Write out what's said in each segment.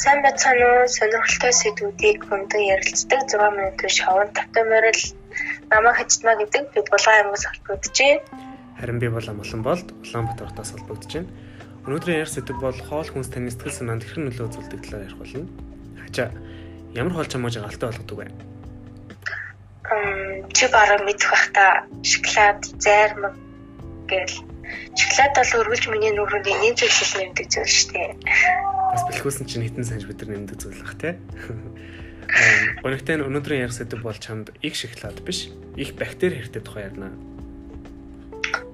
Сайн байцгаана уу? Сонирхолтой сэдвүүдийг хөндөг ярилцдаг 6 минутын шоунд тавтай морил намайг хажтмаа гэдэг би булган аймагаас холбогдож байна. Харин би бол амглан болд Улаанбаатар хотоос холбогдож байна. Өнөөдрийн ярь сэдв бол хоол хүнс таны сэтгэл санаанд хэрхэн нөлөө үзүүлдэг талаар ярих болно. Хачаа ямар хоол чамаа жаргалтай болгодог вэ? Мм чи бараг мэдэх бах та шоколад, зайрмаг гэл шоколад бол өргөлж миний нүрэнд энийн зүйлс нэмдэг зүйл шүү дээ. Бас бэлхүүлсэн чинь хитэн санаж бид нар нэмдэг зүйл бах тий. Өнөөдөр нь өнөөдрийн ярих сэдв бол чамд их шоколад биш, их бактери хэрэгтэй тухай ярина.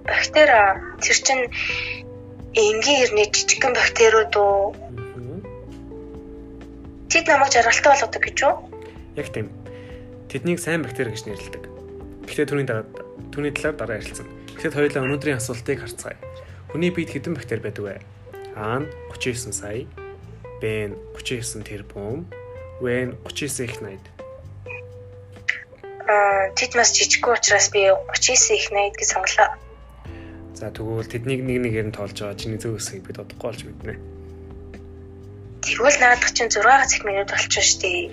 Бактери тэр чинь энгийн ирний жижигхэн бактериуд уу? Тэд намайг жаргалтай болгодог гэж үү? Яг тийм. Тэднийг сайн бактери гэж нэрлэдэг. Гэхдээ түүний дараа түүний талаар дараа ярилцсан. Тэгэхэд хоёулаа өнөөдрийн асуултыг харцгаая. Хүний биед хэдэн бактери байдаг вэ? А нь 39 сая, Б нь 39 тэрбум, В нь 39 их найд. Аа, тэд бас жижиггүй учраас би 39 их найд гэж сонголоо. За тэгвэл тэднийг нэг нэгээр нь тоолж байгаа чиний зөв өсгийг бид одохгүй олж мэднэ. Тэгвэл наадах чинь 6 цаг минут болчихно шүү дээ.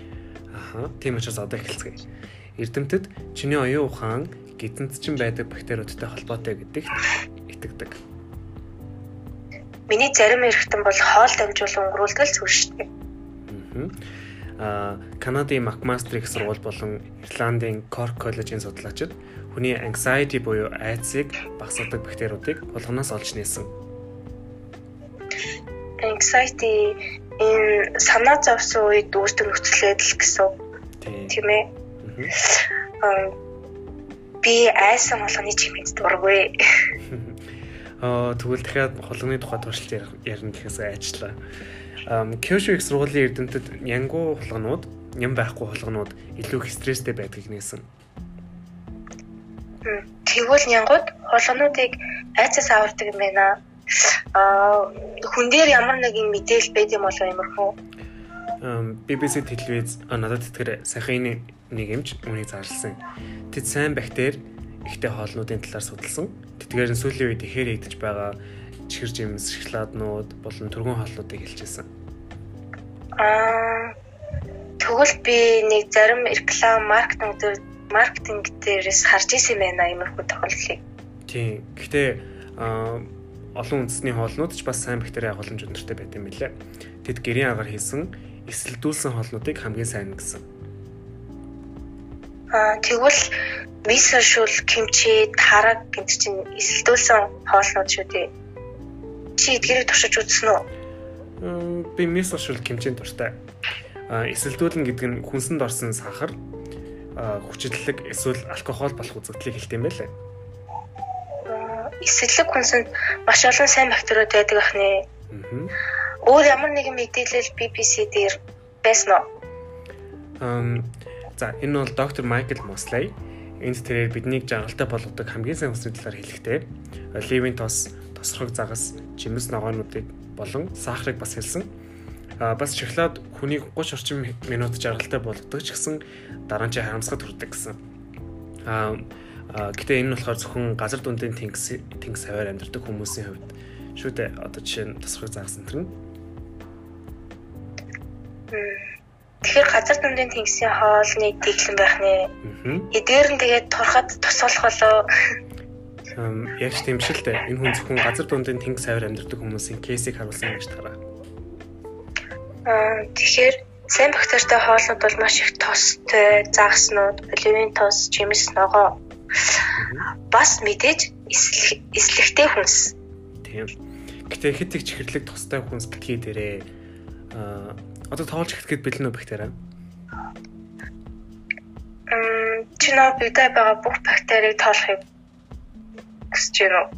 Аха, тийм учраас одоо эхэлцгээе. Эрдэмтэд чиний оюун ухаан гидэнт чинь байдаг бактериудтай холбоотой гэдэгт итгэдэг. Миний зарим эргэтэн бол хоол дамжуулан өнгөрүүлдэг л зүйл шүү дээ. Аа, Канадын McMaster их сургууль болон Ирландын Cork College-ийн судлаачид хүний anxiety буюу айдсыг багасгадаг бактериудыг булганаас олж нээсэн. Anxiety энэ санаа зовсон үед үүсдэг нөхцөл байдал гэсэн. Тийм ээ. Аа би айсан болгоны чимэд дургүй. Тэгвэл дахиад холгоны тухай туршилт ярина гэхээс. Ам Кёшо их сургуулийн эрдэмтэд янгу холгонууд, ням байхгүй холгонууд илүү их стресстэй байдгийг нээсэн. Тэгвэл нянгууд холгонуудыг айцаас авардаг юм байна. Аа хүн дээр ямар нэгэн мэдээлэл байд юм болоо юмрхүү. BBC телевиз надад тэтгэр сайхан нэг юмч үнийг зарласан. Тэд сайн бактери ихтэй хоолнуудын талаар судалсан. Тэдгээр нь сүүлийн үед ихээр идэж байгаа чихэр жимс, шоколаднууд болон түргэн хоолнуудыг хэлчихсэн. Аа тэгвэл би нэг зарим реклам маркетинг дээр маркетинг дээрээс харж исэн байна иймэрхүү тохиолдлыг. Тийм. Гэхдээ олон үндэсний хоолнууд ч бас сайн бактери агуулмж өндөртэй байт юм билээ. Тэд гэрийн агаар хийсэн эсэлдүүлсэн хоолнуудыг хамгийн сайн гэсэн. Тэгвэл мисо шул кимчи тараг гэдэг чинь эсэлдүүлсэн хоолнууд шүү дээ. Чи эдгээрийг туршиж үзсэн үү? Би мисо шул кимчийн дуртай. Аа эсэлдүүлэн гэдэг нь хүнсэнд орсон сахар, хүчитлэг эсвэл алкогол болох үзэгдлийг хэлдэг юм байлаа. Эсэлэг хүнсэнд маш олон сайн бактериуд байдаг ахнэ. Өөр ямар нэгэн мэдээлэл BBC дээр байсан уу? За энэ бол доктор Майкл Мослей. Энд тэрээр биднийг жаргалтай болгодог хамгийн сайн хүсний талаар хэлэхдээ оливын тос, тосрог загас, жимс ногоонуудыг болон сахарыг бас хэлсэн. А бас шоколад хүнийг 30 орчим минут жаргалтай болгодог ч гэсэн дараа нь харамсгад хүрдэг гэсэн. А гэтээ энэ нь болохоор зөвхөн газар дундын тэнгис тэнгис хаваар амьдардаг хүмүүсийн хувьд шүү дээ. Одоо жишээ нь тосрог загас энэ нь Тэгэхээр газар дундын тэнгисийн хоолны дэглэн байх нэ. Эдгээр нь тэгээд турхад тусалах болоо. Яг тийм шиг л дээ. Энэ хүн зөвхөн газар дундын тэнгис авир амьдардаг хүмүүсийн кейсийг харуулсан гэж тараа. Аа тэгэхээр сайн бактеритай хоолнууд бол маш их тостой, загснууд, оливын тос, жимс ногоо. Бас мэдээж эслэгтэй хүнс. Тийм. Гэтэ хэд их чихэрлэг тостой хүнс битгий дээрээ аа Одоо тоолж эхлэхэд бэлэн үү бактери? Мм чино бидээ байгаа бүх бактерийг тоолохыг хүсэж байна уу?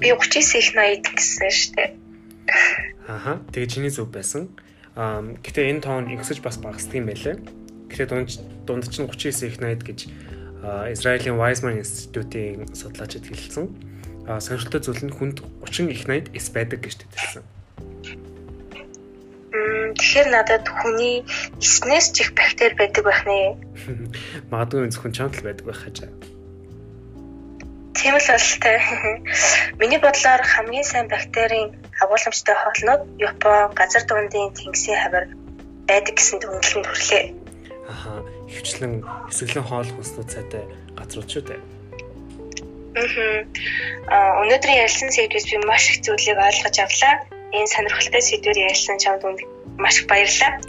Би 39 их 80 гэсэн шүү дээ. Аха. Тэгээ чиний зөв байсан. Аа гэтээ энэ тоон ихсэж бас багасдаг юм байлээ. Гэтээ дунд дунд чинь 39 их 80 гэж Израилийн Weizmann Institute-ийн судлаачид хэлсэн. Аа сонирхолтой зүйл нь хүнд 30 их 80 эс байдаг гэж тэтгэлсэн. Тэгэхээр надад хүний эснээс ч их бактери байдаг байх нэ. Магадгүй зөвхөн чамд л байдаг байх хажаа. Тийм л бол тээ. Миний бодлоор хамгийн сайн бактерийн агуулмжтай хоолнууд Япон газар дундын тэнгисийн хавар байдаг гэсэн дүгнэлтэнд хүрлээ. Аха, хөвчлэн эсрэглэн хоол хүнснүүд сайтай газрууд шүү дээ. Аа өнөөдрийн ярилцсан сэдвээс би маш их зүйлийг ойлгож авлаа. Энэ сонирхолтой сэдвээр ярилцсан чамд маш их баярлалаа.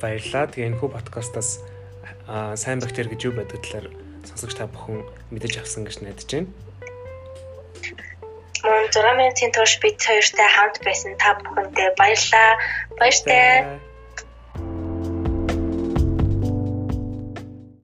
Баярлалаа. Тэгээ энэ хүү подкастаас сайн бактери гэж юу байдаг талаар сонсогч та бүхэн мэдэж авсан гэж найдаж байна. Мөн 6 минутын турш бид хоёртай хамт байсан та бүхэндээ баярлалаа. Баяртай.